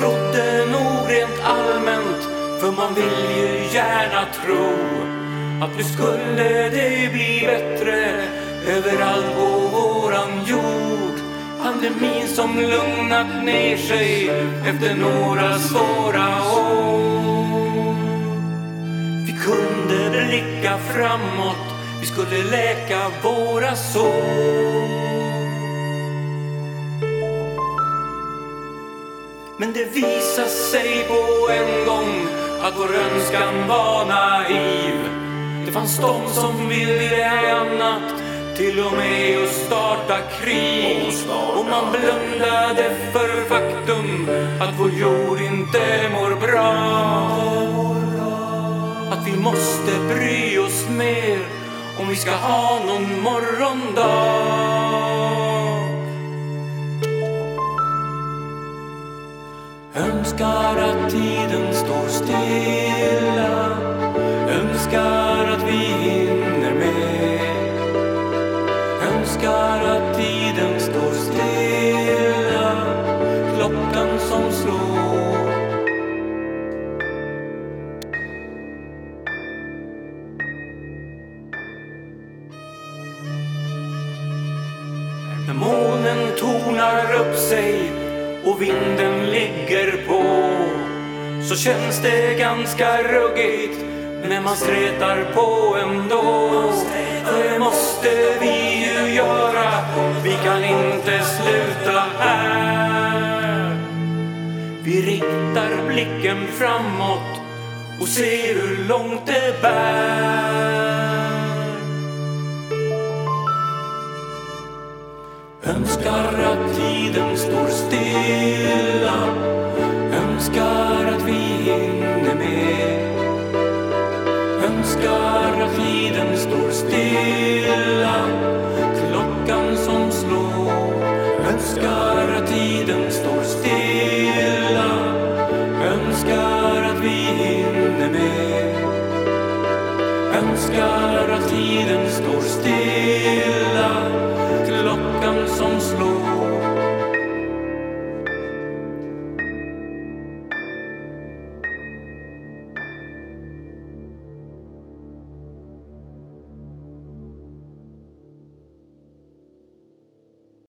trodde nog rent allmänt, för man vill ju gärna tro att nu skulle det bli bättre överallt på våran jord. Pandemin som lugnat ner sig efter några svåra år. Vi kunde blicka framåt, vi skulle läka våra sår. Men det visade sig på en gång att vår önskan var naiv. Det fanns de som ville annat, till och med att starta krig. Och man blundade för faktum att vår jord inte mår bra. Att vi måste bry oss mer om vi ska ha någon morgondag. Önskar att tiden står stilla. Önskar att vi hinner med. Önskar att tiden står stilla. Klockan som slår. När månen tornar upp sig och vinden ligger på så känns det ganska ruggigt men man stretar på ändå. Det måste vi ju göra, vi kan inte sluta här. Vi riktar blicken framåt och ser hur långt det bär. Önskar att tiden står stilla Önskar att vi hinner med. Önskar att tiden står stilla. Klockan som slår. Önskar att tiden står stilla. Önskar att vi hinner med. Önskar att tiden står stilla. Klockan